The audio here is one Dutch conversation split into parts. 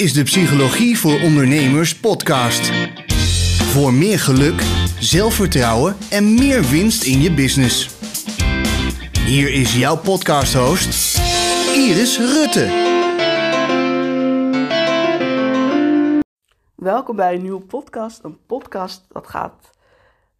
is de Psychologie voor Ondernemers podcast. Voor meer geluk, zelfvertrouwen en meer winst in je business. Hier is jouw podcast-host, Iris Rutte. Welkom bij een nieuwe podcast. Een podcast dat gaat,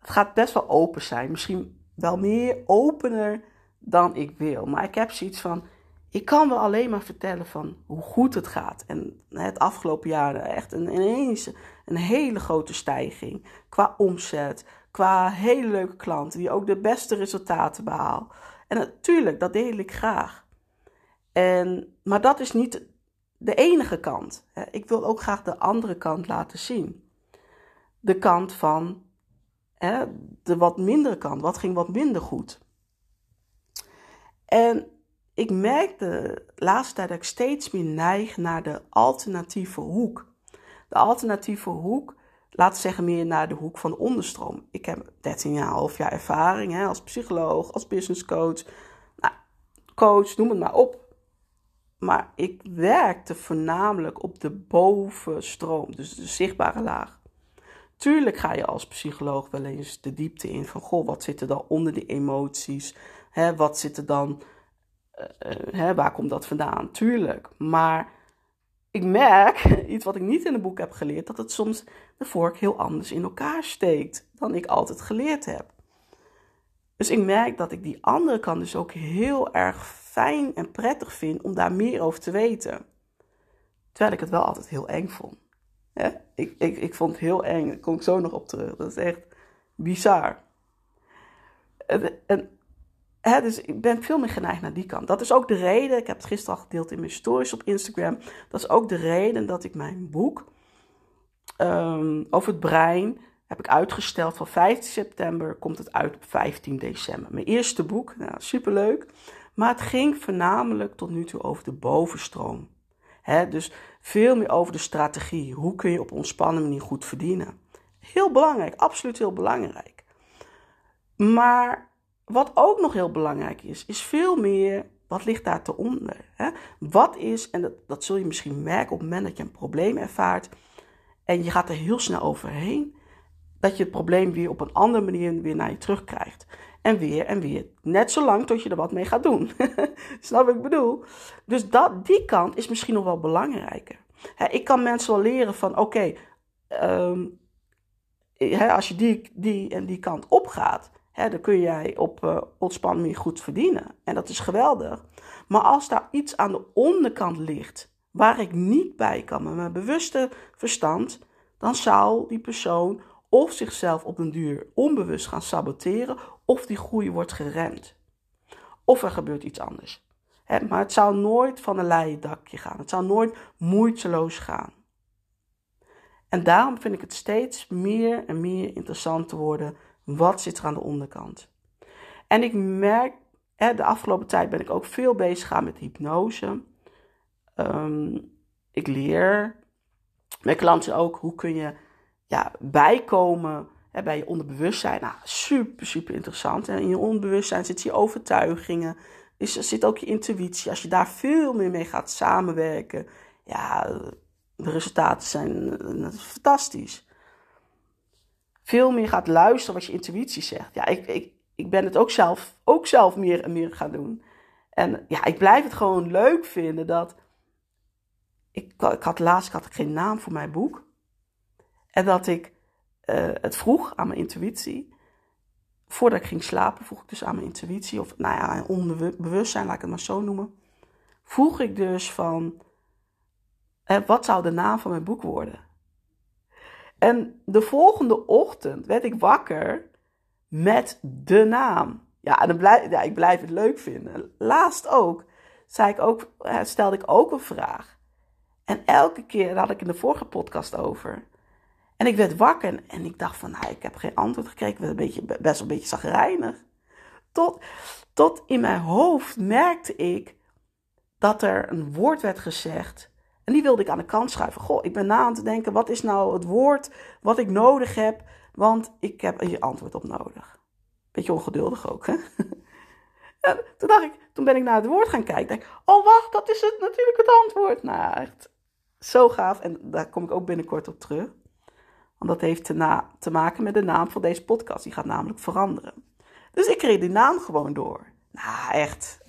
dat gaat best wel open zijn. Misschien wel meer opener dan ik wil. Maar ik heb zoiets van ik kan wel alleen maar vertellen van hoe goed het gaat. En het afgelopen jaar echt een, ineens een hele grote stijging. Qua omzet, qua hele leuke klanten die ook de beste resultaten behalen. En natuurlijk, dat deel ik graag. En, maar dat is niet de enige kant. Ik wil ook graag de andere kant laten zien. De kant van de wat mindere kant. Wat ging wat minder goed? En ik merkte laatste tijd dat ik steeds meer neig naar de alternatieve hoek. De alternatieve hoek, laten we zeggen meer naar de hoek van de onderstroom. Ik heb 13 jaar, ervaring hè, als psycholoog, als business coach, nou, coach, noem het maar op. Maar ik werkte voornamelijk op de bovenstroom, dus de zichtbare laag. Tuurlijk ga je als psycholoog wel eens de diepte in van, goh, wat zit er dan onder de emoties? Hè, wat zit er dan hè, waar komt dat vandaan? Tuurlijk. Maar ik merk, iets wat ik niet in het boek heb geleerd, dat het soms de vork heel anders in elkaar steekt dan ik altijd geleerd heb. Dus ik merk dat ik die andere kant dus ook heel erg fijn en prettig vind om daar meer over te weten. Terwijl ik het wel altijd heel eng vond. Ik, ik, ik vond het heel eng, daar kom ik zo nog op terug. Dat is echt bizar. en dus ik ben veel meer geneigd naar die kant. Dat is ook de reden, ik heb het gisteren al gedeeld in mijn stories op Instagram. Dat is ook de reden dat ik mijn boek um, over het brein heb ik uitgesteld. Van 15 september komt het uit op 15 december. Mijn eerste boek, nou, superleuk. Maar het ging voornamelijk tot nu toe over de bovenstroom. dus veel meer over de strategie. Hoe kun je op ontspannen manier goed verdienen? Heel belangrijk, absoluut heel belangrijk. Maar wat ook nog heel belangrijk is, is veel meer wat ligt daar te onder. Hè? Wat is, en dat, dat zul je misschien merken op het moment dat je een probleem ervaart en je gaat er heel snel overheen, dat je het probleem weer op een andere manier weer naar je terugkrijgt. En weer en weer. Net zolang tot je er wat mee gaat doen. Snap wat ik bedoel? Dus dat, die kant is misschien nog wel belangrijker. ik kan mensen wel leren van oké, ehm, als je die, die en die kant opgaat, Dan kun jij op ontspannen manier goed verdienen. En dat is geweldig. Maar als daar iets aan de onderkant ligt waar ik niet bij kan met mijn bewuste verstand, dan zou die persoon of zichzelf op een duur onbewust gaan saboteren, of die groei wordt geremd. Of er gebeurt iets anders. maar het zou nooit van een leien dakje gaan. Het zou nooit moeiteloos gaan. En daarom vind ik het steeds meer en meer interessant te worden wat zit er aan de onderkant? En ik merk, hè, de afgelopen tijd ben ik ook veel bezig gaan met hypnose. Ehm, ik leer mijn klanten ook hoe kun je ja, bijkomen hè, bij je onderbewustzijn. Nou, super, super interessant. In je onderbewustzijn zitten je overtuigingen, is, zit ook je intuïtie. Als je daar veel meer mee gaat samenwerken, ja, de resultaten zijn eh, fantastisch veel meer gaat luisteren wat je intuïtie zegt. Ja, ik, ik, ik ben het ook zelf, ook zelf meer en meer gaan doen. En ja, ik blijf het gewoon leuk vinden dat. Ik, ik had laatst ik geen naam voor mijn boek. En dat ik uh, het vroeg aan mijn intuïtie. Voordat ik ging slapen, vroeg ik dus aan mijn intuïtie. Of nou ja, onbewustzijn, laat ik het maar zo noemen. Vroeg ik dus van. Eh, wat zou de naam van mijn boek worden? En de volgende ochtend werd ik wakker met de naam. Ja, en dan blijf, ja, ik blijf het leuk vinden. Laatst ook, zei ik ook, eh, stelde ik ook een vraag. En elke keer, daar had ik in de vorige podcast over. En ik werd wakker en ik dacht van, nou, ik heb geen antwoord gekregen. Ik een beetje, best wel een beetje zagrijnig. Tot, tot in mijn hoofd merkte ik dat er een woord werd gezegd en die wilde ik aan de kant schuiven. Goh, ik ben na aan te denken, wat is nou het woord wat ik nodig heb? Want ik heb je antwoord op nodig. Beetje ongeduldig ook, hè? En toen dacht ik, toen ben ik naar het woord gaan kijken. Oh wacht, dat is het natuurlijk het antwoord. Nou, echt Zo gaaf. En daar kom ik ook binnenkort op terug. Want dat heeft te, na te maken met de naam van deze podcast. Die gaat namelijk veranderen. Dus ik kreeg die naam gewoon door. Nou, echt.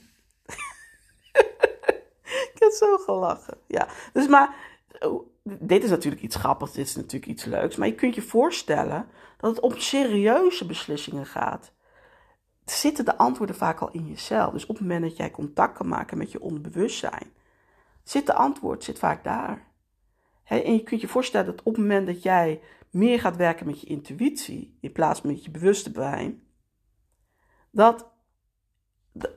Zo gelachen. Ja, dus maar. Oh, dit is natuurlijk iets grappigs, dit is natuurlijk iets leuks. Maar je kunt je voorstellen dat het om serieuze beslissingen gaat. Zitten de antwoorden vaak al in jezelf. Dus op het moment dat jij contact kan maken met je onderbewustzijn, zit de antwoord zit vaak daar. en je kunt je voorstellen dat op het moment dat jij meer gaat werken met je intuïtie in plaats van met je bewuste brein, dat,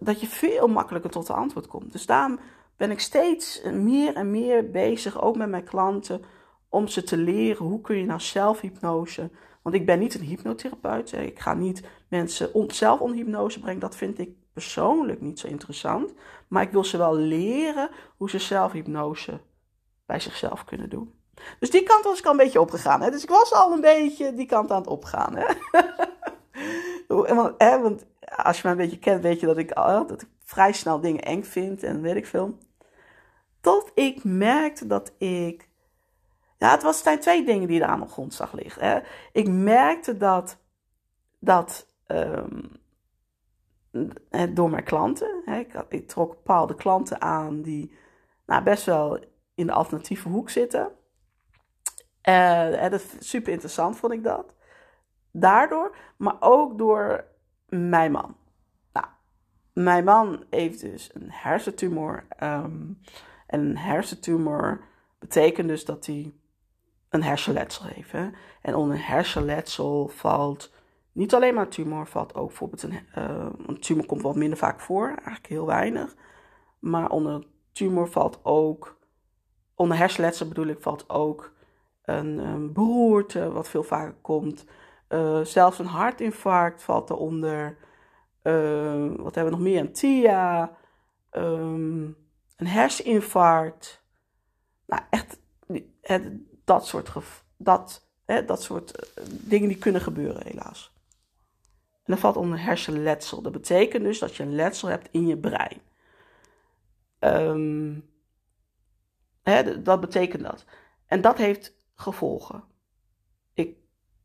dat je veel makkelijker tot de antwoord komt. Dus daarom ben ik steeds meer en meer bezig, ook met mijn klanten, om ze te leren hoe kun je nou zelfhypnose. Want ik ben niet een hypnotherapeut. Ik ga niet mensen zelf onder hypnose brengen. Dat vind ik persoonlijk niet zo interessant. Maar ik wil ze wel leren hoe ze zelfhypnose bij zichzelf kunnen doen. Dus die kant was ik al een beetje opgegaan. Hè? Dus ik was al een beetje die kant aan het opgaan. Hè, want als je me een beetje kent, weet je dat ik, dat ik vrij snel dingen eng vind en weet ik veel. Tot ik merkte dat ik. Ja, het was, zijn twee dingen die er aan de grondslag liggen. Hè. Ik merkte dat. dat um, door mijn klanten. Hè, ik, ik, trok bepaalde klanten aan die nou, best wel in de alternatieve hoek zitten. Uh, dat super interessant vond ik dat. Daardoor, maar ook door mijn man. Nou, mijn man heeft dus een hersentumor. Um, en een hersentumor betekent dus dat hij een hersenletsel heeft. Hè? En onder een hersenletsel valt niet alleen maar tumor, valt ook bijvoorbeeld een, uh, een tumor komt wat minder vaak voor, eigenlijk heel weinig. Maar onder tumor valt ook, onder hersenletsel bedoel ik, valt ook een, een beroerte, wat veel vaker komt. Uh, zelfs een hartinfarct valt eronder. Uh, wat hebben we nog meer? Een TIA. Um, een herseninfarct. Nou, echt dat soort, dat, dat soort eh, dingen die kunnen gebeuren, helaas. En dat valt onder hersenletsel. Dat betekent dus dat je een letsel hebt in je brein. Hè, dat betekent dat. En dat heeft gevolgen.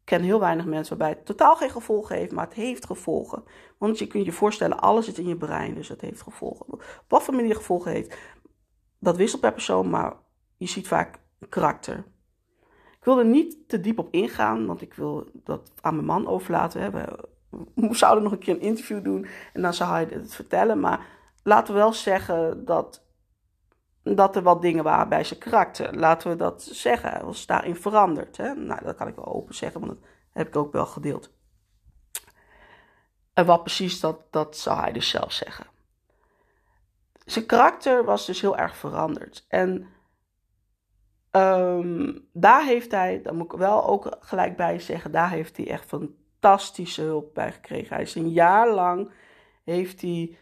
Ken heel weinig mensen waarbij het totaal geen gevolgen heeft, maar het heeft gevolgen. Want je kunt je voorstellen, alles zit in je brein, dus het heeft gevolgen. Op wat voor manier gevolgen heeft, dat wisselt per persoon, maar je ziet vaak karakter. Ik wil er niet te diep op ingaan, want ik wil dat aan mijn man overlaten. We, we zouden nog een keer een interview doen en dan zou hij het vertellen. Maar laten we wel zeggen dat, dat er wat dingen waren bij zijn karakter. Laten we dat zeggen. Hij was daarin veranderd. Hè? Nou, dat kan ik wel open zeggen, want dat heb ik ook wel gedeeld. En wat precies, dat, dat zou hij dus zelf zeggen. Zijn karakter was dus heel erg veranderd. En um, daar heeft hij, daar moet ik wel ook gelijk bij zeggen, daar heeft hij echt fantastische hulp bij gekregen. Hij is een jaar lang, heeft hij,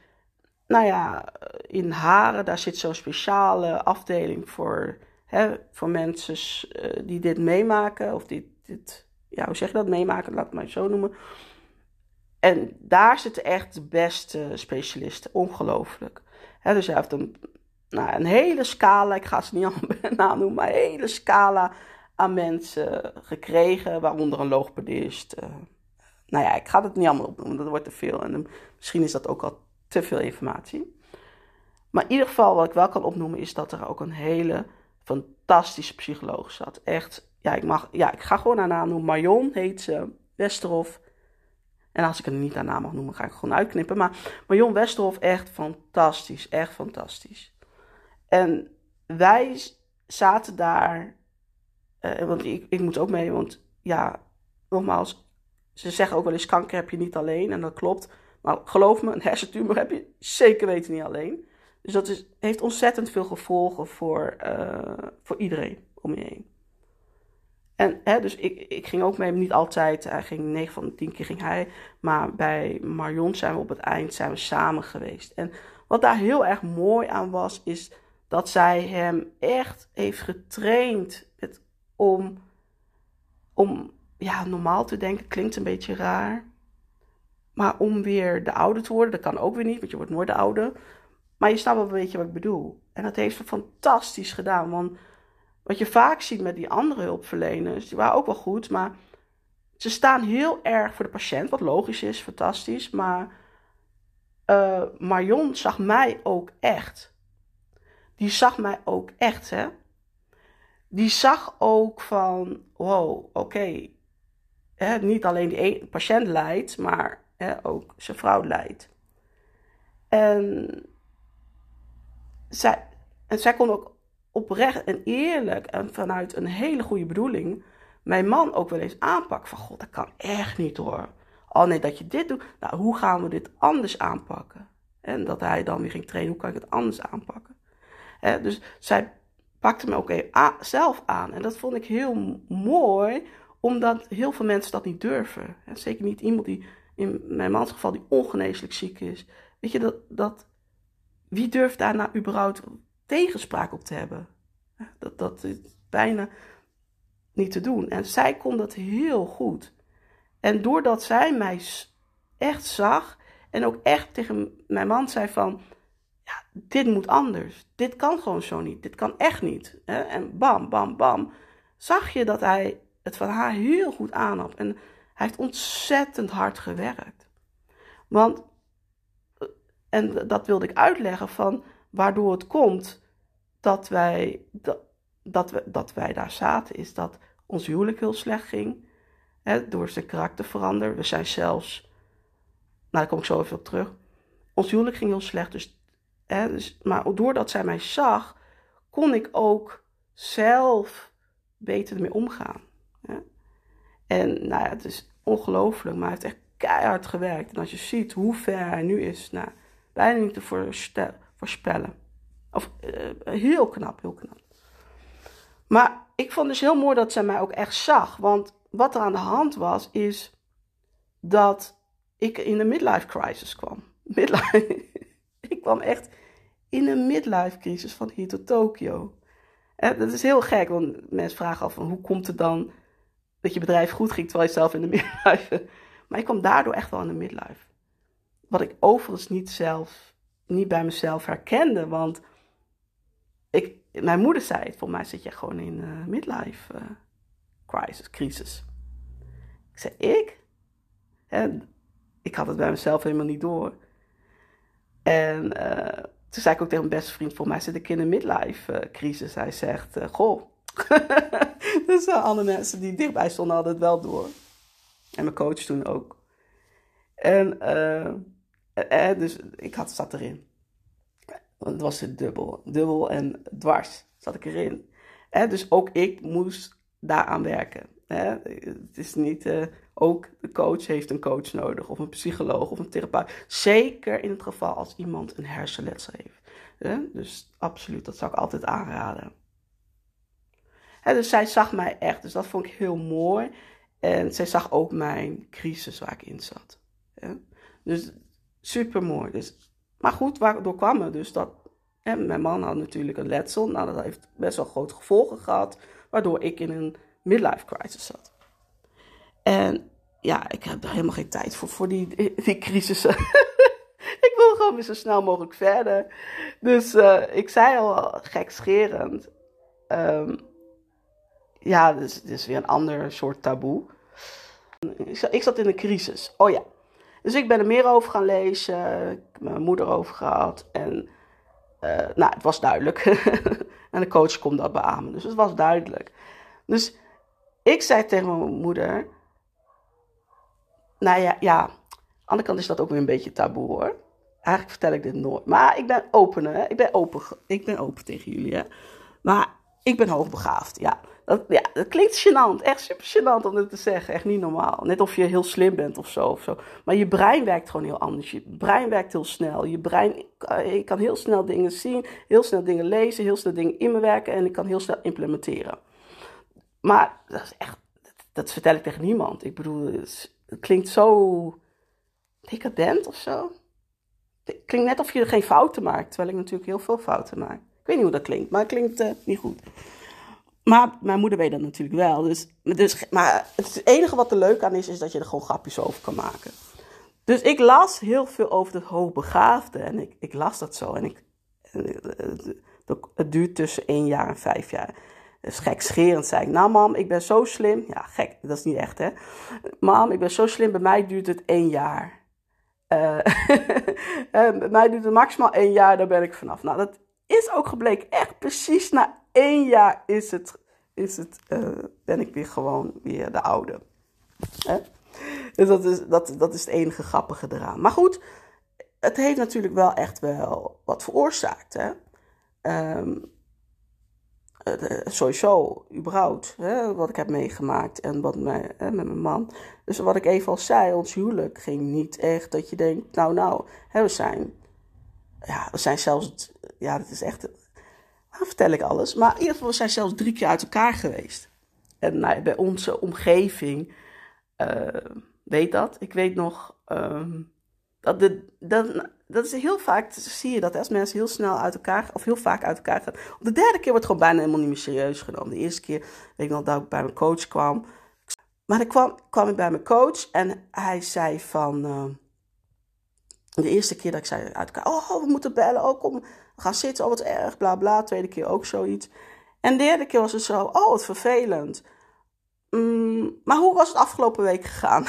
nou ja, in Haren, daar zit zo'n speciale afdeling voor, hè, voor mensen uh, die dit meemaken, of dit, dit, ja, hoe zeg je dat, meemaken, laat het maar zo noemen. En daar zitten echt de beste specialisten, ongelooflijk. dus hij heeft een, nou, een hele scala, ik ga ze niet allemaal noemen, maar een hele scala aan mensen gekregen, waaronder een logopedist. Uh, nou ja, ik ga het niet allemaal opnoemen, dat wordt te veel. En misschien is dat ook al te veel informatie. Maar in ieder geval, wat ik wel kan opnoemen, is dat er ook een hele fantastische psycholoog zat. Echt, ja, ik, mag, ja, ik ga gewoon haar naam noemen. Marion heet ze, Westerhof. En als ik het niet aan naam mag noemen, ga ik gewoon uitknippen. Maar Marion Westerhof, echt fantastisch. Echt fantastisch. En wij zaten daar. Uh, want ik, ik moet ook mee, want ja, nogmaals, ze zeggen ook wel eens: kanker heb je niet alleen. En dat klopt. Maar geloof me, een hersentumor heb je zeker weten niet alleen. Dus dat is, heeft ontzettend veel gevolgen voor, uh, voor iedereen om je heen. En hè, dus ik, ik ging ook mee, niet altijd. Hij ging 9 van de 10 keer ging hij. Maar bij Marion zijn we op het eind zijn we samen geweest. En wat daar heel erg mooi aan was, is dat zij hem echt heeft getraind om, om ja, normaal te denken. Klinkt een beetje raar. Maar om weer de oude te worden, dat kan ook weer niet, want je wordt nooit de oude. Maar je snapt wel een beetje wat ik bedoel. En dat heeft ze fantastisch gedaan. Want wat je vaak ziet met die andere hulpverleners, die waren ook wel goed, maar ze staan heel erg voor de patiënt, wat logisch is, fantastisch. Maar uh, Marion zag mij ook echt. Die zag mij ook echt, hè. Die zag ook van, wow, oké. niet alleen die patiënt lijdt, maar hè, ook zijn vrouw lijdt. En zij, en zij kon ook oprecht en eerlijk en vanuit een hele goede bedoeling mijn man ook wel eens aanpakken. Van god, dat kan echt niet hoor. Oh nee, dat je dit doet. Nou, hoe gaan we dit anders aanpakken? En dat hij dan weer ging trainen, hoe kan ik het anders aanpakken? dus zij pakte me ook even zelf aan. En dat vond ik heel mooi, omdat heel veel mensen dat niet durven. zeker niet iemand die, in mijn mans geval, die ongeneeslijk ziek is. Weet je, dat, dat wie durft daar nou überhaupt tegenspraak op te hebben? Dat, dat is bijna niet te doen. En zij kon dat heel goed. En doordat zij mij echt zag en ook echt tegen mijn man zei van, ja, dit moet anders. Dit kan gewoon zo niet. Dit kan echt niet. En bam, bam, bam. Zag je dat hij het van haar heel goed aannam. En hij heeft ontzettend hard gewerkt. Want, en dat wilde ik uitleggen van waardoor het komt dat wij, dat, dat, we, dat wij daar zaten, is dat ons huwelijk heel slecht ging. Hè, door zijn karakter veranderen. We zijn zelfs, nou daar kom ik zo even op terug. Ons huwelijk ging heel slecht, dus, hè, dus, maar doordat zij mij zag, kon ik ook zelf beter ermee omgaan. Hè. En nou ja, het is ongelooflijk, maar hij heeft echt keihard gewerkt. En als je ziet hoe ver hij nu is, nou, bijna niet te voorspellen. Of uh, heel knap, heel knap. Maar ik vond dus heel mooi dat zij mij ook echt zag. Want wat er aan de hand was, is dat ik in een midlife crisis kwam. Midlife. ik kwam echt in een midlife crisis van hier tot Tokio. En dat is heel gek, want mensen vragen af van hoe komt het dan dat je bedrijf goed ging terwijl je zelf in de midlife. Maar ik kwam daardoor echt wel in de midlife. Wat ik overigens niet zelf, niet bij mezelf herkende, want ik, mijn moeder zei, voor mij zit je gewoon in uh, midlife uh, crisis, crisis. Ik zei, ik? En ik had het bij mezelf helemaal niet door. En uh, toen zei ik ook tegen mijn beste vriend, voor mij zit ik in een midlife crisis. Hij zegt, goh. dus alle mensen die dichtbij stonden hadden het wel door. En mijn coach toen ook. En dus ik had, zat erin. Het was het dubbel. Dubbel en dwars zat ik erin. dus ook ik moest daaraan werken. het is niet, ook de coach heeft een coach nodig, of een psycholoog of een therapeut. Zeker in het geval als iemand een hersenletsel heeft. dus absoluut, dat zou ik altijd aanraden. Dus zij zag mij echt, dus dat vond ik heel mooi. En zij zag ook mijn crisis waar ik in zat. Dus super mooi. Dus maar goed, waardoor kwam het dus dat... Hè, mijn man had natuurlijk een letsel. Nou, dat heeft best wel grote gevolgen gehad. Waardoor ik in een midlife crisis zat. En ja, ik heb er helemaal geen tijd voor, voor die, die crisissen. ik wil gewoon weer zo snel mogelijk verder. Dus uh, ik zei al gekscherend. Um, ja, dus is weer een ander soort taboe. Ik zat in een crisis. Oh ja, dus ik ben er meer over gaan lezen. Ik heb mijn moeder over gehad. En uh, nou, het was duidelijk. en de coach kon dat beamen. Dus het was duidelijk. Dus ik zei tegen mijn moeder. Nou ja, ja. Aan de andere kant is dat ook weer een beetje taboe hoor. Eigenlijk vertel ik dit nooit. Maar ik ben open, hè. Ik ben open, ik ben open tegen jullie, hè. Maar ik ben hoogbegaafd, ja. Dat, ja, dat klinkt gênant. Echt super gênant om het te zeggen. Echt niet normaal. Net of je heel slim bent of zo, of zo. Maar je brein werkt gewoon heel anders. Je brein werkt heel snel. Je brein, ik kan heel snel dingen zien, heel snel dingen lezen, heel snel dingen in me werken en ik kan heel snel implementeren. Maar dat is echt, dat vertel ik tegen niemand. Ik bedoel, het, klinkt zo decadent of zo. Het klinkt net of je geen fouten maakt, terwijl ik natuurlijk heel veel fouten maak. Ik weet niet hoe dat klinkt, maar het klinkt uh, niet goed. Maar mijn moeder weet dat natuurlijk wel. Dus, dus, maar het enige wat er leuk aan is, is dat je er gewoon grapjes over kan maken. Dus ik las heel veel over het hoogbegaafde. En ik, ik las dat zo. En ik, het duurt tussen één jaar en vijf jaar. is gekscherend, zei ik. Nou, mam, ik ben zo slim. Ja, gek, dat is niet echt, hè. Mam, ik ben zo slim, bij mij duurt het één jaar. Uh, bij mij duurt het maximaal één jaar, daar ben ik vanaf. Nou, dat is ook gebleken. Echt precies na één jaar is het, is het, uh, ben ik weer gewoon weer de oude. Hè? Dus dat is, dat, dat is het enige grappige eraan. Maar goed, het heeft natuurlijk wel echt wel wat veroorzaakt. Hè? Um, sowieso, überhaupt, hè, wat ik heb meegemaakt en wat mij, hè, met mijn man. Dus wat ik even al zei, ons huwelijk ging niet echt dat je denkt, nou nou, hè, we zijn, ja, we zijn zelfs, ja, dat is echt, vertel ik alles, maar in ieder geval, zijn zelfs drie keer uit elkaar geweest. En nou, bij onze omgeving, uh, weet dat. Ik weet nog, um, dat, de, dat, dat is heel vaak, zie je dat als mensen heel snel uit elkaar, of heel vaak uit elkaar gaan. De derde keer wordt gewoon bijna helemaal niet meer serieus genomen. De eerste keer, weet ik nog dat ik bij mijn coach kwam. Maar dan kwam, kwam ik bij mijn coach en hij zei van, uh, de eerste keer dat ik zei uit elkaar, oh, we moeten bellen, oh, kom, gaan zitten, oh, wat erg, bla bla. Tweede keer ook zoiets. En de derde keer was het zo, oh, wat vervelend. Mm, maar hoe was het afgelopen week gegaan?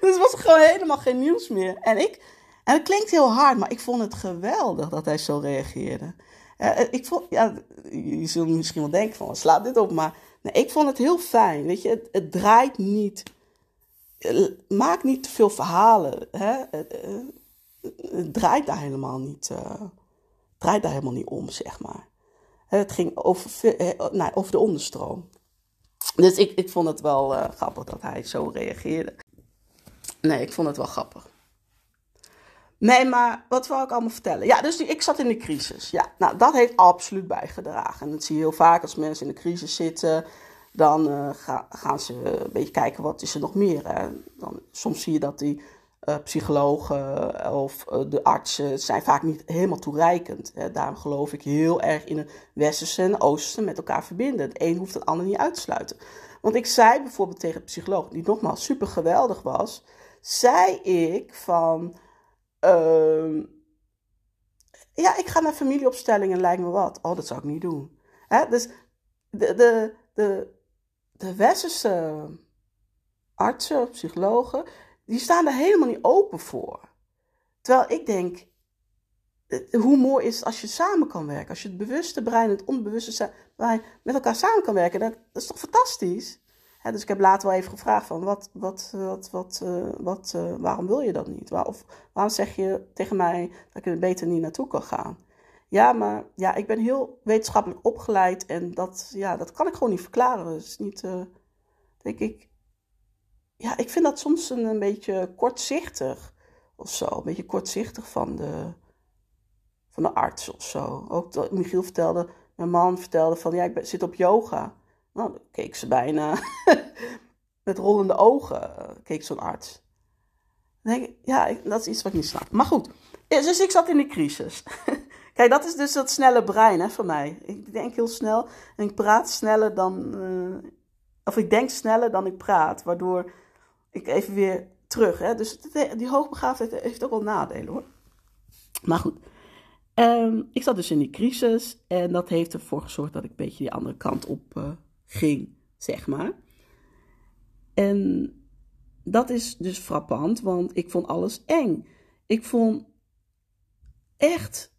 dus was gewoon helemaal geen nieuws meer. En ik, en het klinkt heel hard, maar ik vond het geweldig dat hij zo reageerde. Uh, ik vond, ja, je zult misschien wel denken van, slaat dit op, maar nee, ik vond het heel fijn. Weet je, het, het draait niet, maak niet te veel verhalen. Hè? Het, het, draait daar helemaal niet, uh, draait daar helemaal niet om, zeg maar. Het ging over, nou, over de onderstroom. Dus ik, ik vond het wel grappig dat hij zo reageerde. Nee, ik vond het wel grappig. Nee, maar wat wil ik allemaal vertellen? Ja, dus ik zat in de crisis. Ja, nou, dat heeft absoluut bijgedragen. En dat zie je heel vaak als mensen in de crisis zitten. Dan ga, gaan ze een beetje kijken wat is er nog meer. Hè? Dan, soms zie je dat die uh, psychologen of uh, de artsen zijn vaak niet helemaal toereikend. Daarom geloof ik heel erg in het westerse en oosterse met elkaar verbinden. Het een hoeft het ander niet uit te sluiten. Want ik zei bijvoorbeeld tegen een psycholoog, die nogmaals super geweldig was zei ik van. Uh, ja, ik ga naar familieopstellingen, lijkt me wat. Oh, dat zou ik niet doen. Hè? Dus de, de, de, de westerse artsen, psychologen, die staan er helemaal niet open voor. Terwijl ik denk, hoe mooi is als je samen kan werken. Als je het bewuste brein en het onbewuste brein met elkaar samen kan werken. Dat, is toch fantastisch? dus ik heb later wel even gevraagd van wat, wat, wat, wat, uh, wat waarom wil je dat niet? Waar, of waarom zeg je tegen mij dat ik er beter niet naartoe kan gaan? Ja, maar ja, ik ben heel wetenschappelijk opgeleid en dat, ja, dat kan ik gewoon niet verklaren. Dus niet, denk ik, ja, ik vind dat soms een, beetje kortzichtig of zo. Een beetje kortzichtig van de, van de arts of zo. Ook dat Michiel vertelde, mijn man vertelde van ja, ik zit op yoga. Nou, dan keek ze bijna met rollende ogen, eh, keek zo'n arts. Dan denk ik, ja, dat is iets wat ik niet snap. Maar goed, dus ik zat in de crisis. Kijk, dat is dus dat snelle brein hè, voor mij. Ik denk heel snel en ik praat sneller dan. Uh, of ik denk sneller dan ik praat, waardoor ik even weer terug. Hè. Dus die hoogbegaafdheid heeft ook wel nadelen hoor. Maar goed, um, ik zat dus in die crisis en dat heeft ervoor gezorgd dat ik een beetje die andere kant op uh, ging, zeg maar. En dat is dus frappant, want ik vond alles eng. Ik vond echt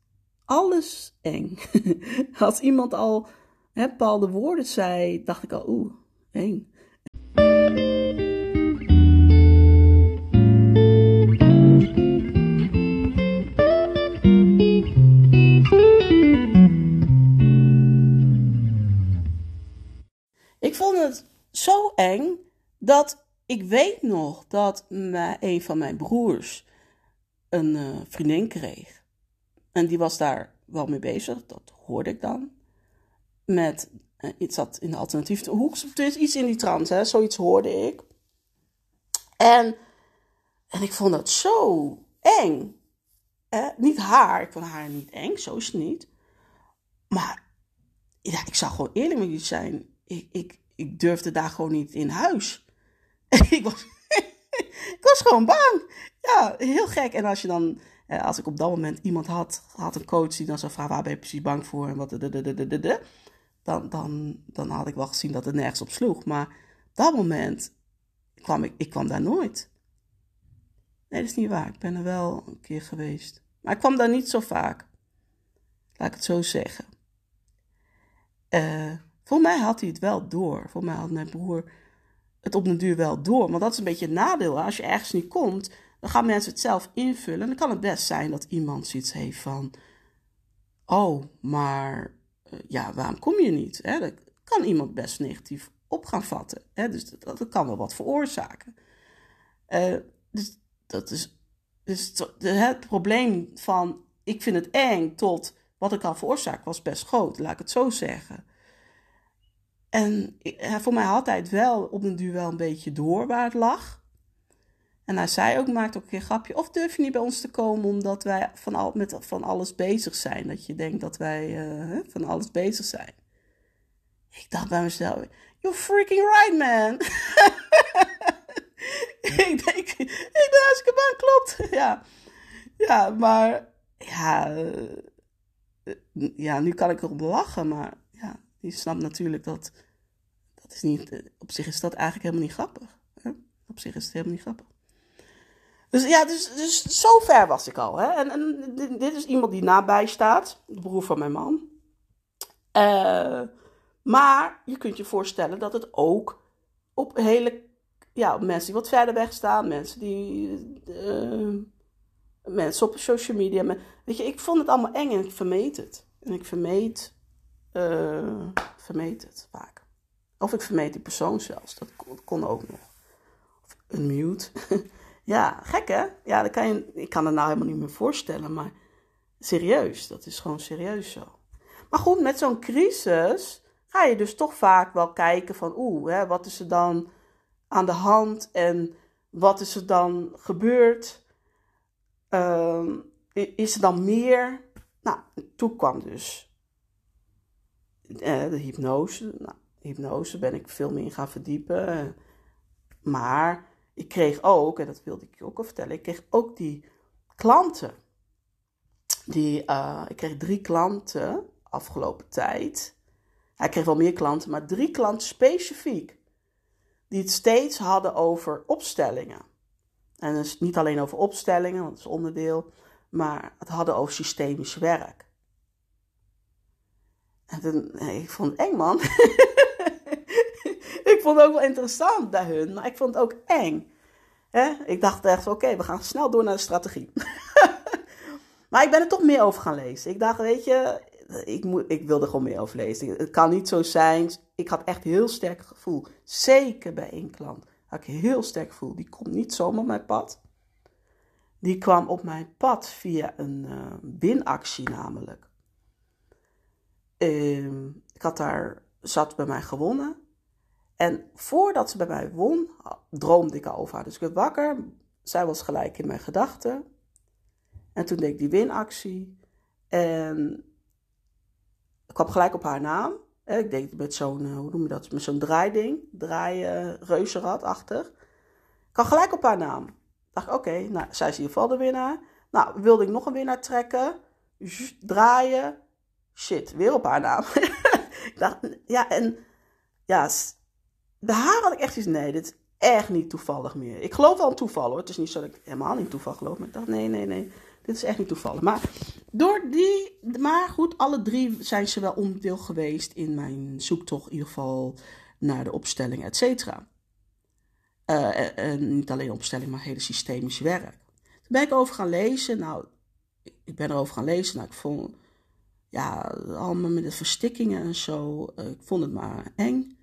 alles eng. Als iemand al hè, bepaalde woorden zei, dacht ik al, oeh, eng. Dat ik weet nog dat een van mijn broers een uh, vriendin kreeg. En die was daar wel mee bezig, dat hoorde ik dan. Met uh, iets zat in de alternatieve hoek, is iets in die trant, hè, zoiets hoorde ik. En, en ik vond dat zo eng. Eh, niet haar, ik vond haar niet eng, zo is het niet. Maar ja, ik zou gewoon eerlijk met je zijn. Ik, ik, ik durfde daar gewoon niet in huis. ik, was, ik was gewoon bang. Ja, heel gek. En als je dan als ik op dat moment iemand had, had een coach die dan zou vragen: waar ben je precies bang voor? En wat dan, dan, dan had ik wel gezien dat het nergens op sloeg. Maar op dat moment kwam ik, ik kwam daar nooit. Nee, dat is niet waar. Ik ben er wel een keer geweest. Maar ik kwam daar niet zo vaak. Laat ik het zo zeggen. Uh, voor mij had hij het wel door. Voor mij had mijn broer het op den duur wel door. Maar dat is een beetje het nadeel. Als je ergens niet komt, dan gaan mensen het zelf invullen. En dan kan het best zijn dat iemand zoiets heeft van... Oh, maar eh, ja, waarom kom je niet? Hè? Dat kan iemand best negatief op gaan vatten. Dus dat, kan wel wat veroorzaken. Uh, dus dat is... Dus het probleem van ik vind het eng tot wat ik al veroorzaakt was best groot, laat ik het zo zeggen. En voor mij had hij wel op een duur wel een beetje door waar het lag. En hij zei ook, maakt ook een keer grapje, of durf je niet bij ons te komen omdat wij van, al, met van alles bezig zijn. Dat je denkt dat wij uh, van alles bezig zijn. Ik dacht bij mezelf, you're freaking right man. ik denk, ik denk hartstikke bang, klopt. Ja, ja maar ja, uh, ja, nu kan ik erop lachen, maar die snapt natuurlijk dat, dat is niet, eh, op zich is dat eigenlijk helemaal niet grappig. Hè? Op zich is het helemaal niet grappig. Dus ja, dus, dus zo ver was ik al. Hè? En, en dit is iemand die nabij staat, de broer van mijn man. Uh, maar je kunt je voorstellen dat het ook op hele, ja, op mensen die wat verder weg staan, mensen die, uh, mensen op social media. Weet je, ik vond het allemaal eng en ik vermeed het. En ik vermeed uh, vermeed het vaak. Of ik vermeed die persoon zelfs. Dat kon, ook nog. Of een mute. ja, gek hè? Ja, dat kan je, ik kan het nou helemaal niet meer voorstellen. Maar serieus, dat is gewoon serieus zo. Maar goed, met zo'n crisis ga je dus toch vaak wel kijken van... Oeh, wat is er dan aan de hand? En wat is er dan gebeurd? Uh, is er dan meer? Nou, toen kwam dus eh, de hypnose. Nou, hypnose ben ik veel meer in gaan verdiepen. Maar ik kreeg ook, en dat wilde ik je ook al vertellen, ik kreeg ook die klanten. Die, uh, ik kreeg drie klanten afgelopen tijd. Hij kreeg wel meer klanten, maar drie klanten specifiek. Die het steeds hadden over opstellingen. En dus niet alleen over opstellingen, want dat is onderdeel, maar het hadden over systemisch werk. En ik vond het eng, man. ik vond het ook wel interessant bij hun, maar ik vond het ook eng. Ik dacht echt, oké, we gaan snel door naar de strategie. maar ik ben er toch meer over gaan lezen. Ik dacht, weet je, ik, moet, ik wilde gewoon meer over lezen. Het kan niet zo zijn. Ik had echt heel sterk gevoel. Zeker bij één klant had ik heel sterk gevoel. Die komt niet zomaar op mijn pad. Die kwam op mijn pad via een uh, winactie namelijk. Ehm, ik had daar, zat bij mij gewonnen. En voordat ze bij mij won, droomde ik al over haar. Dus ik werd wakker. Zij was gelijk in mijn gedachten. En toen deed ik die winactie. En ik kwam gelijk op haar naam. Ik deed met zo'n, eh, hoe noem je dat? Met zo'n draaiding. Draai uh, reuzenrad achter. Ik kwam gelijk op haar naam. Dacht ik, oké, nou, zij is in ieder geval de winnaar. Nou, wilde ik nog een winnaar trekken. Draaien shit, weer op haar naam. ik dacht, ja, en ja, bij haar had ik echt iets, nee, dit is echt niet toevallig meer. Ik geloof wel in toeval hoor. Het is niet zo dat ik helemaal niet toeval geloof. Maar ik dacht, nee, nee, nee, dit is echt niet toevallig. Maar, door die, maar goed, alle drie zijn ze wel onderdeel geweest in mijn zoektocht, in ieder geval naar de opstelling, et cetera. En niet alleen opstelling, maar hele systemisch werk. Toen ben ik over gaan lezen. Nou, ik ben erover gaan lezen. Nou, ik vond ja, allemaal met de verstikkingen en zo. Uh, ik vond het maar eng.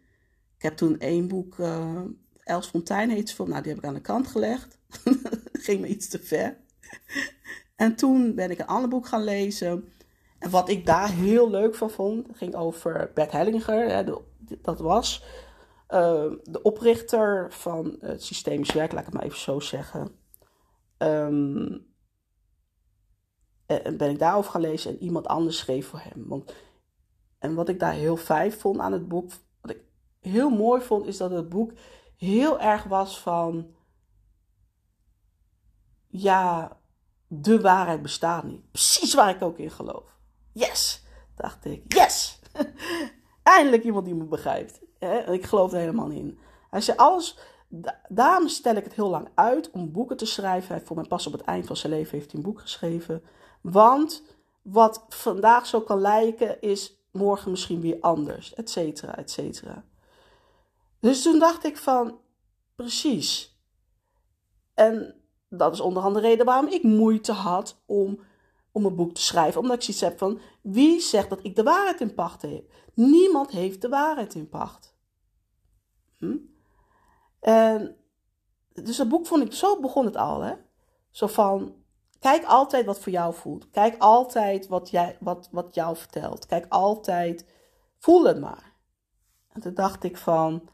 Ik heb toen één boek, uh, Els Fontein heet ze, nou die heb ik aan de kant gelegd. Ging me iets te ver. en toen ben ik een ander boek gaan lezen. En wat ik daar heel leuk van vond, ging over Bert Hellinger. Hè, dat was uh, de oprichter van het systemisch werk, laat ik het maar even zo zeggen. Um, en ben ik daarover gaan lezen en iemand anders schreef voor hem. Want, en wat ik daar heel fijn vond aan het boek, wat ik heel mooi vond, is dat het boek heel erg was van, ja, de waarheid bestaat niet. Precies waar ik ook in geloof. Yes, dacht ik. Yes! Eindelijk iemand die me begrijpt. Ik geloof er helemaal niet in. Hij zei, alles... Daarom stel ik het heel lang uit om boeken te schrijven. Hij, voor mij pas op het eind van zijn leven heeft hij een boek geschreven. Want wat vandaag zo kan lijken, is morgen misschien weer anders. Et cetera, et cetera. Dus toen dacht ik van, precies. En dat is onder andere de reden waarom ik moeite had om, om een boek te schrijven. Omdat ik zoiets heb van, wie zegt dat ik de waarheid in pacht heb? Niemand heeft de waarheid in pacht. Hm? En, dus dat boek vond ik, zo begon het al, hè. Zo van, kijk altijd wat voor jou voelt. Kijk altijd wat, jij, wat, wat jou vertelt. Kijk altijd, voel het maar. En toen dacht ik van,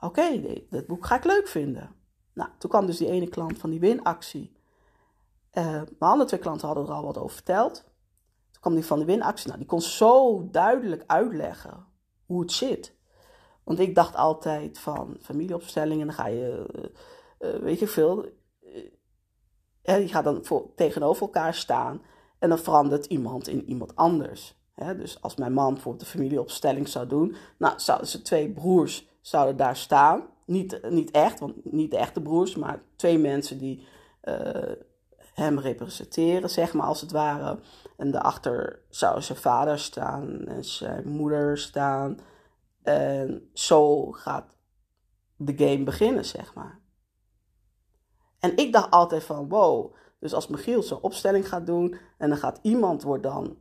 oké, dit boek ga ik leuk vinden. Nou, toen kwam dus die ene klant van die winactie. Uh, mijn andere twee klanten hadden er al wat over verteld. Toen kwam die van de winactie. Nou, die kon zo duidelijk uitleggen hoe het zit. Want ik dacht altijd van familieopstellingen, dan ga je, uh, weet je veel, uh, je gaat dan voor, tegenover elkaar staan en dan verandert iemand in iemand anders. dus als mijn man bijvoorbeeld de familieopstelling zou doen, nou zouden ze twee broers zouden daar staan. Niet, niet echt, want niet de echte broers, maar twee mensen die uh, hem representeren, zeg maar als het ware. En daarachter zou zijn vader staan en zijn moeder staan. En zo gaat de game beginnen, zeg maar. En ik dacht altijd van, wow, dus als Michiel zo'n opstelling gaat doen en dan gaat iemand wordt dan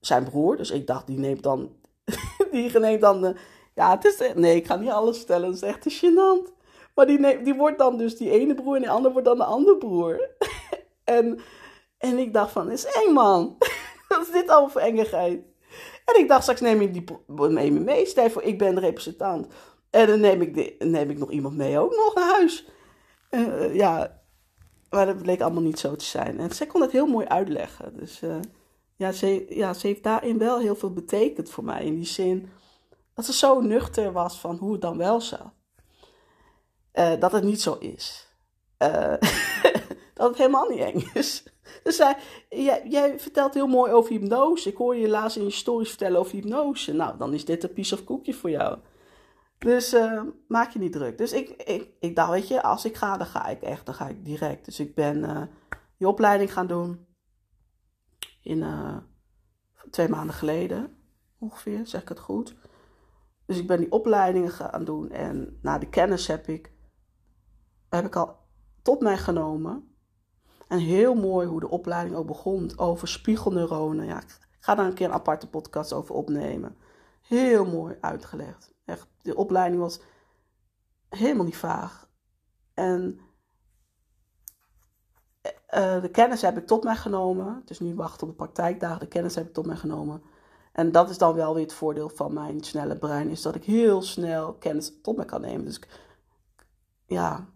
zijn broer. Dus ik dacht, die neemt dan, die neemt dan de, ja, het is, nee, ik ga niet alles stellen, dat is echt te gênant. Maar die, neemt, die wordt dan dus die ene broer en die andere wordt dan de andere broer. en, en ik dacht van, is eng man. Wat is dit al voor engigheid? En ik dacht, straks neem ik die neem je mee. Stel voor, ik ben de representant. En dan neem ik, de, neem ik nog iemand mee ook nog naar huis. Uh, ja, maar dat bleek allemaal niet zo te zijn. En zij kon het heel mooi uitleggen. Dus uh, ja, ze, ja, ze heeft daarin wel heel veel betekend voor mij. In die zin dat ze zo nuchter was van hoe het dan wel zou. Uh, dat het niet zo is. Uh, dat het helemaal niet eng is. Dus zij, jij, jij, vertelt heel mooi over hypnose. Ik hoor je laatst in je stories vertellen over hypnose. Nou, dan is dit een piece of koekje voor jou. Dus uh, maak je niet druk. Dus ik, ik, ik dacht, weet je, als ik ga, dan ga ik echt. Dan ga ik direct. Dus ik ben uh, die opleiding gaan doen. In uh, twee maanden geleden ongeveer, zeg ik het goed. Dus ik ben die opleidingen gaan doen. En na de kennis heb ik, heb ik al tot mij genomen. En heel mooi hoe de opleiding ook begon over spiegelneuronen. Ja, ik ga daar een keer een aparte podcast over opnemen. Heel mooi uitgelegd. Echt, de opleiding was helemaal niet vaag. En uh, de kennis heb ik tot mij genomen. Dus nu wachten op de praktijkdagen. De kennis heb ik tot mij genomen. En dat is dan wel weer het voordeel van mijn snelle brein. Is dat ik heel snel kennis tot mij kan nemen. Dus ik, ja,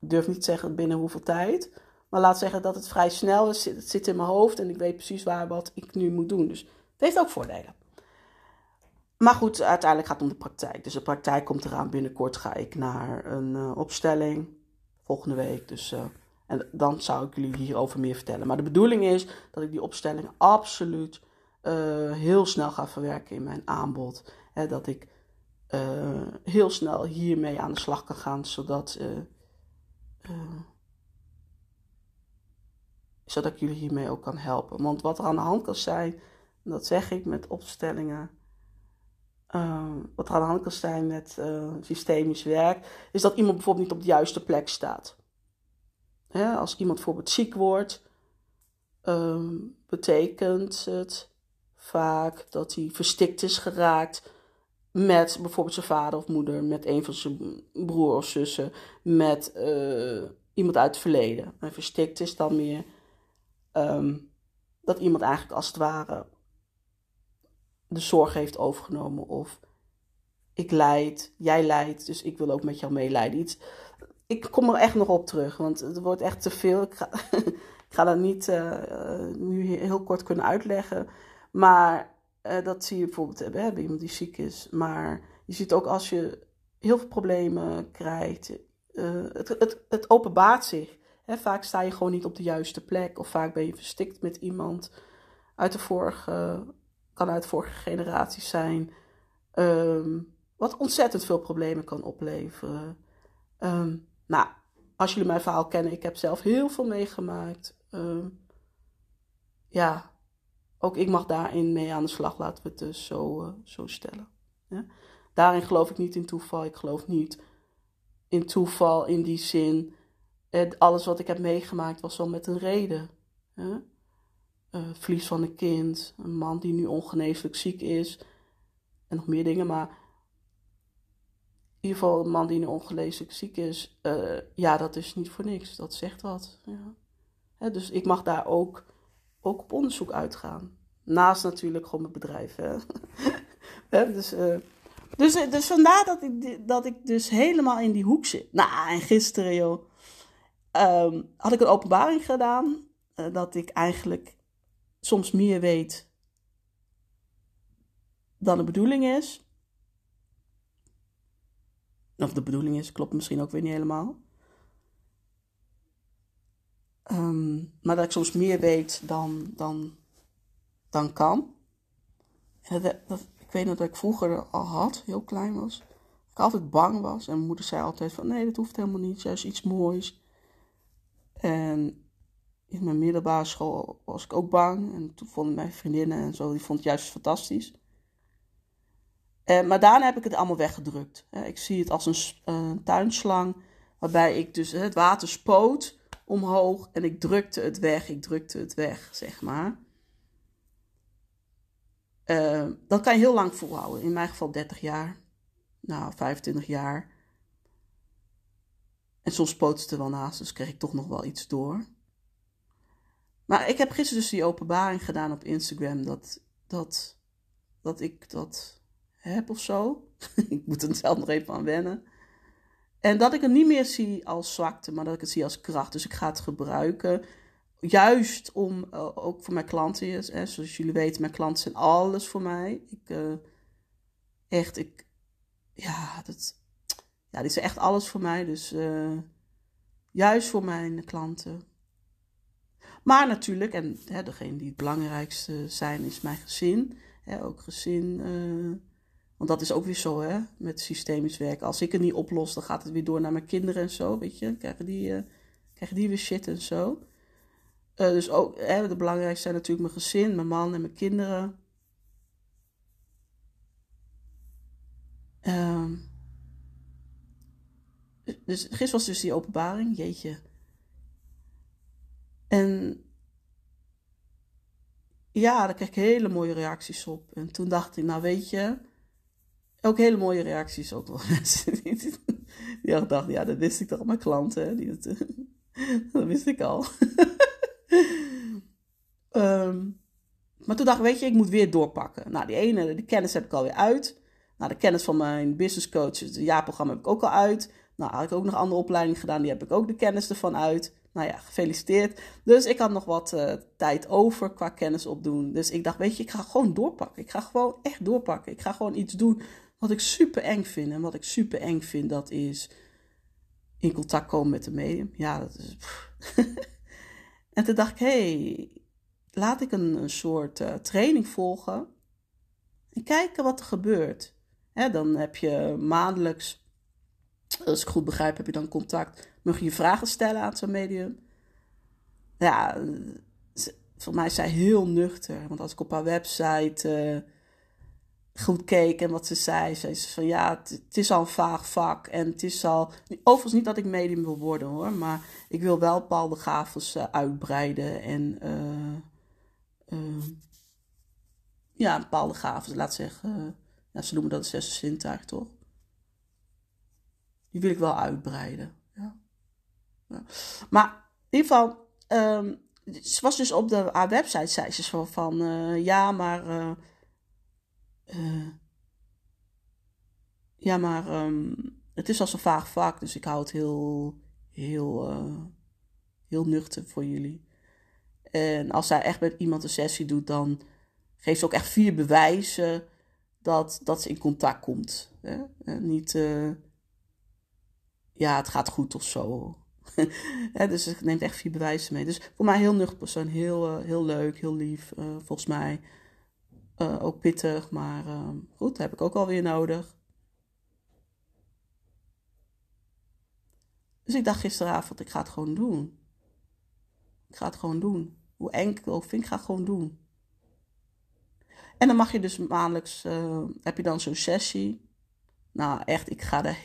ik durf niet te zeggen binnen hoeveel tijd. Maar laat zeggen dat het vrij snel is. Het zit in mijn hoofd en ik weet precies waar wat ik nu moet doen. Dus het heeft ook voordelen. Maar goed, uiteindelijk gaat het om de praktijk. Dus de praktijk komt eraan. Binnenkort ga ik naar een uh, opstelling. Volgende week. Dus, uh, en dan zou ik jullie hierover meer vertellen. Maar de bedoeling is dat ik die opstelling absoluut uh, heel snel ga verwerken in mijn aanbod. Hè, dat ik heel snel hiermee aan de slag kan gaan. Zodat, zodat ik jullie hiermee ook kan helpen. Want wat er aan de hand kan zijn, dat zeg ik met opstellingen uh, wat er aan de hand kan zijn met uh, systemisch werk, is dat iemand bijvoorbeeld niet op de juiste plek staat. Als iemand bijvoorbeeld ziek wordt, uh, betekent het vaak dat hij verstikt is geraakt met bijvoorbeeld zijn vader of moeder, met een van zijn broer of zussen, met uh, iemand uit het verleden. En verstikt is dan meer um, dat iemand eigenlijk als het ware de zorg heeft overgenomen. Of ik leid, jij leidt, dus ik wil ook met jou meeleiden. Iets, ik kom er echt nog op terug, want het wordt echt te veel. Ik ga, dat niet uh, nu heel kort kunnen uitleggen. Maar uh, dat zie je bijvoorbeeld bij iemand die ziek is. Maar je ziet ook als je heel veel problemen krijgt, het, het, het openbaart zich. vaak sta je gewoon niet op de juiste plek. Of vaak ben je verstikt met iemand uit de vorige, kan uit vorige generatie zijn. Ehm, wat ontzettend veel problemen kan opleveren. Ehm, nou, als jullie mijn verhaal kennen, ik heb zelf heel veel meegemaakt. Ehm, ja, ook ik mag daarin mee aan de slag, laten we het dus zo, uh, zo stellen. Ja? Daarin geloof ik niet in toeval. Ik geloof niet in toeval in die zin. alles wat ik heb meegemaakt was wel met een reden. Uh, verlies van een kind, een man die nu ongeneeslijk ziek is en nog meer dingen. Maar in ieder geval een man die nu ongeneeslijk ziek is, uh, ja, dat is niet voor niks. Dat zegt wat. Ja. dus ik mag daar ook, ook op onderzoek uitgaan. Naast natuurlijk gewoon mijn bedrijf. Hè. dus, uh, dus, dus vandaar dat ik, dat ik dus helemaal in die hoek zit. Nou, en gisteren, joh, um, had ik een openbaring gedaan. Dat ik eigenlijk soms meer weet dan de bedoeling is. Of de bedoeling is, klopt misschien ook weer niet helemaal. Um, maar dat ik soms meer weet dan, dan, dan kan. Dat, dat, ik weet nog dat ik vroeger al had, heel klein was. Ik altijd bang was. En mijn moeder zei altijd van nee, dat hoeft helemaal niet. Juist iets moois. En in mijn middelbare school was ik ook bang. En toen vonden mijn vriendinnen en zo, die vond het juist fantastisch. Uh, maar daarna heb ik het allemaal weggedrukt. Ik zie het als een uh, tuinslang, waarbij ik dus het water spoot omhoog en ik drukte het weg, ik drukte het weg, zeg maar. dat kan je heel lang volhouden, in mijn geval 30 jaar, nou 25 jaar. En soms spoot het er wel naast, dus kreeg ik toch nog wel iets door. Maar ik heb gisteren dus die openbaring gedaan op Instagram dat, dat, dat ik dat heb of zo. ik moet er zelf nog even aan wennen. En dat ik het niet meer zie als zwakte, maar dat ik het zie als kracht. Dus ik ga het gebruiken. Juist om, uh, ook voor mijn klanten, hè, zoals jullie weten, mijn klanten zijn alles voor mij. Ik, uh, echt, ik, ja, dat, ja, dit is echt alles voor mij. Dus uh, juist voor mijn klanten. Maar natuurlijk, en hè, degene die het belangrijkste zijn, is mijn gezin. Hè, ook gezin want dat is ook weer zo, hè, met systemisch werken. Als ik het niet oplos, dan gaat het weer door naar mijn kinderen en zo, weet je. Krijgen die, uh, krijgen die weer shit en zo. Uh, dus ook, hè, de belangrijkste zijn natuurlijk mijn gezin, mijn man en mijn kinderen. Uh, dus gisteren was dus die openbaring, jeetje. En ja, daar kreeg ik hele mooie reacties op. En toen dacht ik, nou weet je, ook hele mooie reacties ook wel mensen die, die dachten, ja, dat wist ik toch, mijn klanten, die het, dat wist ik al. um, maar toen dacht ik, weet je, ik moet weer doorpakken. Nou, die ene, die kennis heb ik alweer uit. Nou, de kennis van mijn business coach, het jaarprogramma heb ik ook al uit. Nou, had ik ook nog andere opleidingen gedaan, die heb ik ook de kennis ervan uit. Nou ja, gefeliciteerd. Dus ik had nog wat uh, tijd over qua kennis opdoen. Dus ik dacht, weet je, ik ga gewoon doorpakken. Ik ga gewoon echt doorpakken. Ik ga gewoon iets doen wat ik super eng vind. En wat ik super eng vind, dat is in contact komen met de medium. Ja, dat is. en toen dacht ik, hé, hey, laat ik een, soort uh, training volgen. En kijken wat er gebeurt. Dan heb je maandelijks, als ik goed begrijp, heb je dan contact. Mag je je vragen stellen aan zo'n medium? Ja, voor mij is zij heel nuchter. Want als ik op haar website. Uh, goed keek en wat ze zei. Ze zei van ja, het, is al een vaag vak en het is al... Overigens niet dat ik medium wil worden hoor, maar ik wil wel bepaalde gaves uh, uitbreiden en... Uh, ja, bepaalde gaven, laat zeggen... ja, ze noemen dat de zesde zintuig, toch? Die wil ik wel uitbreiden, ja. ja. Maar in ieder geval... Um, ze was dus op de, haar website, zei ze van, van ja, maar uh, ja, maar um, het is al zo'n vaag vak, dus ik hou het heel, heel, heel nuchter voor jullie. En als zij echt met iemand een sessie doet, dan geeft ze ook echt vier bewijzen dat, dat ze in contact komt. Hè? Niet, uh, ja, het gaat goed of zo. dus ik neemt echt vier bewijzen mee. Dus voor mij heel nuchter persoon. Heel, uh, heel leuk, heel lief. Uh, volgens mij uh, ook pittig. Maar goed, dat heb ik ook alweer nodig. Dus ik dacht gisteravond, ik ga het gewoon doen. Ik ga het gewoon doen. Hoe enkel ik vind, ik ga het gewoon doen. En dan mag je dus maandelijks, heb je dan zo'n sessie. Nou, echt, ik ga er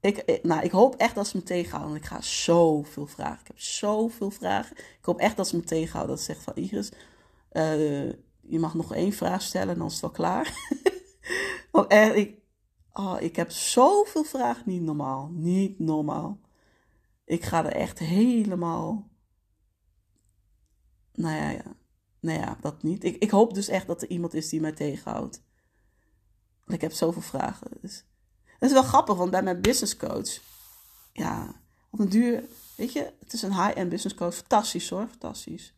ik, nou, ik hoop echt dat ze me tegenhouden. Ik ga zoveel vragen. Ik heb zoveel vragen. Ik hoop echt dat ze me tegenhouden. Dat ze zegt van Iris, uh, je mag nog één vraag stellen en dan is het wel klaar. want echt, ik, oh, ik heb zoveel vragen. Niet normaal. Niet normaal. Ik ga er echt helemaal... Nou ja, ja. Nou ja, dat niet. Ik, ik hoop dus echt dat er iemand is die mij tegenhoudt. Want ik heb zoveel vragen. Dus dat is wel grappig, want bij mijn business coach, ja, op een duur, weet je, het is een high-end business coach, fantastisch hoor, fantastisch.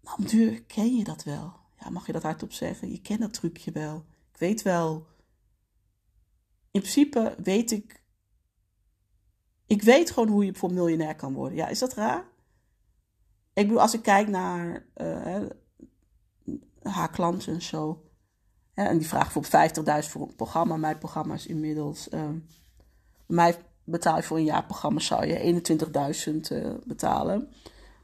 Maar op een duur ken je dat wel. Ja, mag je dat hardop zeggen? Je kent dat trucje wel. Ik weet wel. In principe weet ik. Ik weet gewoon hoe je voor miljonair kan worden. Ja, is dat raar? Ik bedoel, als ik kijk naar uh, haar klanten en zo en die vragen voor 50.000 voor een programma. Mijn programma is inmiddels. Uh, mij betaal je voor een jaarprogramma zou je 21.000 uh, eh, betalen.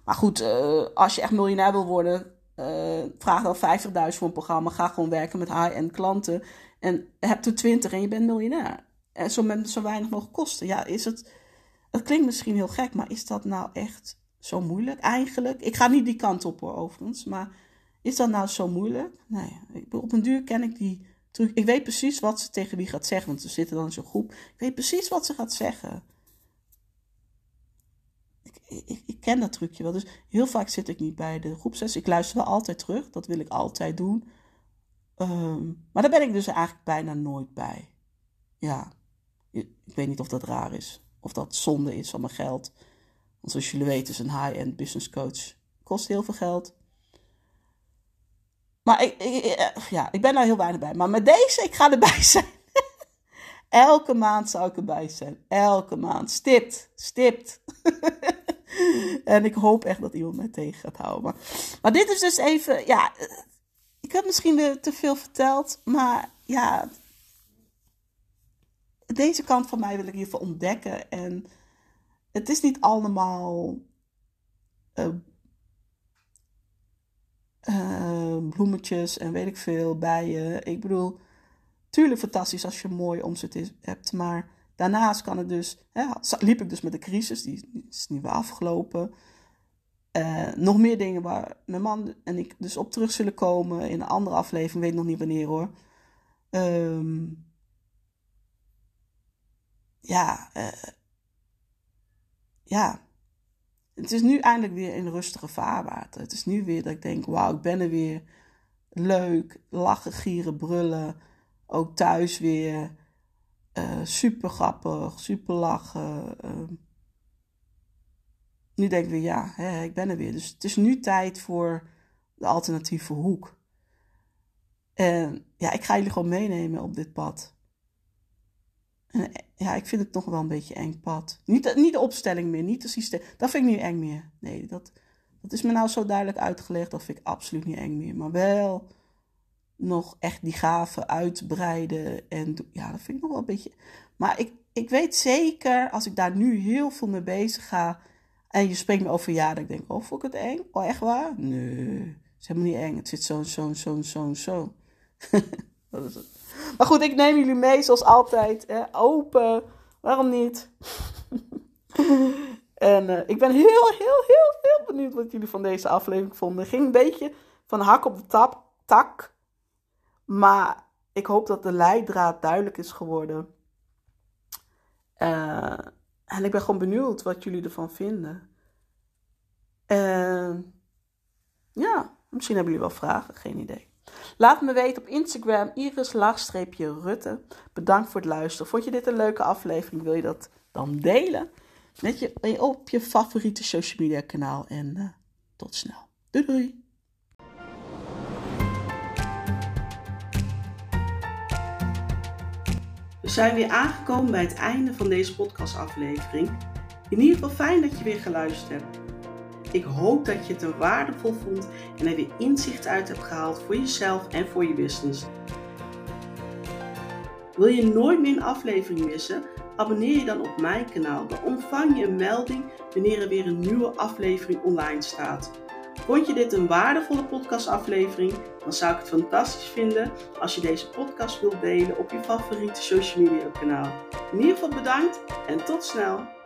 Maar goed, uh, als je echt miljonair wil worden, uh, vraag dan 50.000 voor een programma. Ga gewoon werken met high-end klanten. En heb er 20 en je bent miljonair. En zo met zo weinig mogelijk kosten. Ja, is het. Het klinkt misschien heel gek, maar is dat nou echt zo moeilijk eigenlijk? Ik ga niet die kant op hoor, overigens. Maar is dat nou zo moeilijk? Nee, op een duur ken ik die terug. Ik weet precies wat ze tegen wie gaat zeggen, want ze zitten dan in zo'n groep. Ik weet precies wat ze gaat zeggen. Ik, ik, ik, ken dat trucje wel. Dus heel vaak zit ik niet bij de groepsles. Ik luister wel altijd terug. Dat wil ik altijd doen. Um, maar daar ben ik dus eigenlijk bijna nooit bij. Ja, ik weet niet of dat raar is. Of dat zonde is van mijn geld. Want zoals jullie weten is een high-end business coach. Kost heel veel geld. Maar ik, ik, ja, ik ben daar heel weinig bij. Maar met deze, ik ga erbij zijn. Elke maand zou ik erbij zijn. Elke maand. Stipt. Stipt. en ik hoop echt dat iemand mij tegen gaat houden. Maar, maar dit is dus even, ja. Ik heb misschien te veel verteld. Maar ja. Deze kant van mij wil ik hiervoor ontdekken. En het is niet allemaal. Uh, uh, bloemetjes en weet ik veel, bijen. Ik bedoel, tuurlijk fantastisch als je een mooie omzet hebt, maar daarnaast kan ik dus, hè, liep ik dus met de crisis, die, is niet weer afgelopen. Uh, nog meer dingen waar mijn man en ik dus op terug zullen komen in een andere aflevering, weet nog niet wanneer hoor. Um, ja, uh, ja, het is nu eindelijk weer in rustige vaarwater. Het is nu weer dat ik denk, wauw, ik ben er weer. Leuk, lachen, gieren, brullen. Ook thuis weer. Uh, super grappig, super lachen. Uh, nu denk ik weer, ja, hè, ik ben er weer. Dus het is nu tijd voor de alternatieve hoek. En ja, ik ga jullie gewoon meenemen op dit pad. En ja, ik vind het nog wel een beetje eng pad. Niet, niet de opstelling meer, niet het systeem. Dat vind ik niet eng meer. Nee, dat, dat is me nou zo duidelijk uitgelegd. Dat vind ik absoluut niet eng meer. Maar wel nog echt die gaven uitbreiden. En ja, dat vind ik nog wel een beetje. Maar ik, ik weet zeker, als ik daar nu heel veel mee bezig ga. En je spreekt me over ja, ik denk, oh, vond ik het eng? Oh, echt waar? Nee, het is helemaal niet eng. Het zit zo, zo, zo, zo, zo. dat is het. Maar goed, ik neem jullie mee zoals altijd. Hè, open. Waarom niet? en uh, ik ben heel, heel, heel, heel benieuwd wat jullie van deze aflevering vonden. Ging een beetje van hak op de tap, tak. Maar ik hoop dat de leidraad duidelijk is geworden. Uh, en ik ben gewoon benieuwd wat jullie ervan vinden. En ja, misschien hebben jullie wel vragen, geen idee. Laat me weten op Instagram iris-rutte. Bedankt voor het luisteren. Vond je dit een leuke aflevering? Wil je dat dan delen met je, op je favoriete social media kanaal? En uh, tot snel. Doei doei! We zijn weer aangekomen bij het einde van deze podcastaflevering. In ieder geval fijn dat je weer geluisterd hebt. Ik hoop dat je het er waardevol vond en er weer inzicht uit hebt gehaald voor jezelf en voor je business. Wil je nooit meer een aflevering missen? Abonneer je dan op mijn kanaal. Dan ontvang je een melding wanneer er weer een nieuwe aflevering online staat. Vond je dit een waardevolle podcastaflevering? Dan zou ik het fantastisch vinden als je deze podcast wilt delen op je favoriete social media kanaal. In ieder geval bedankt en tot snel!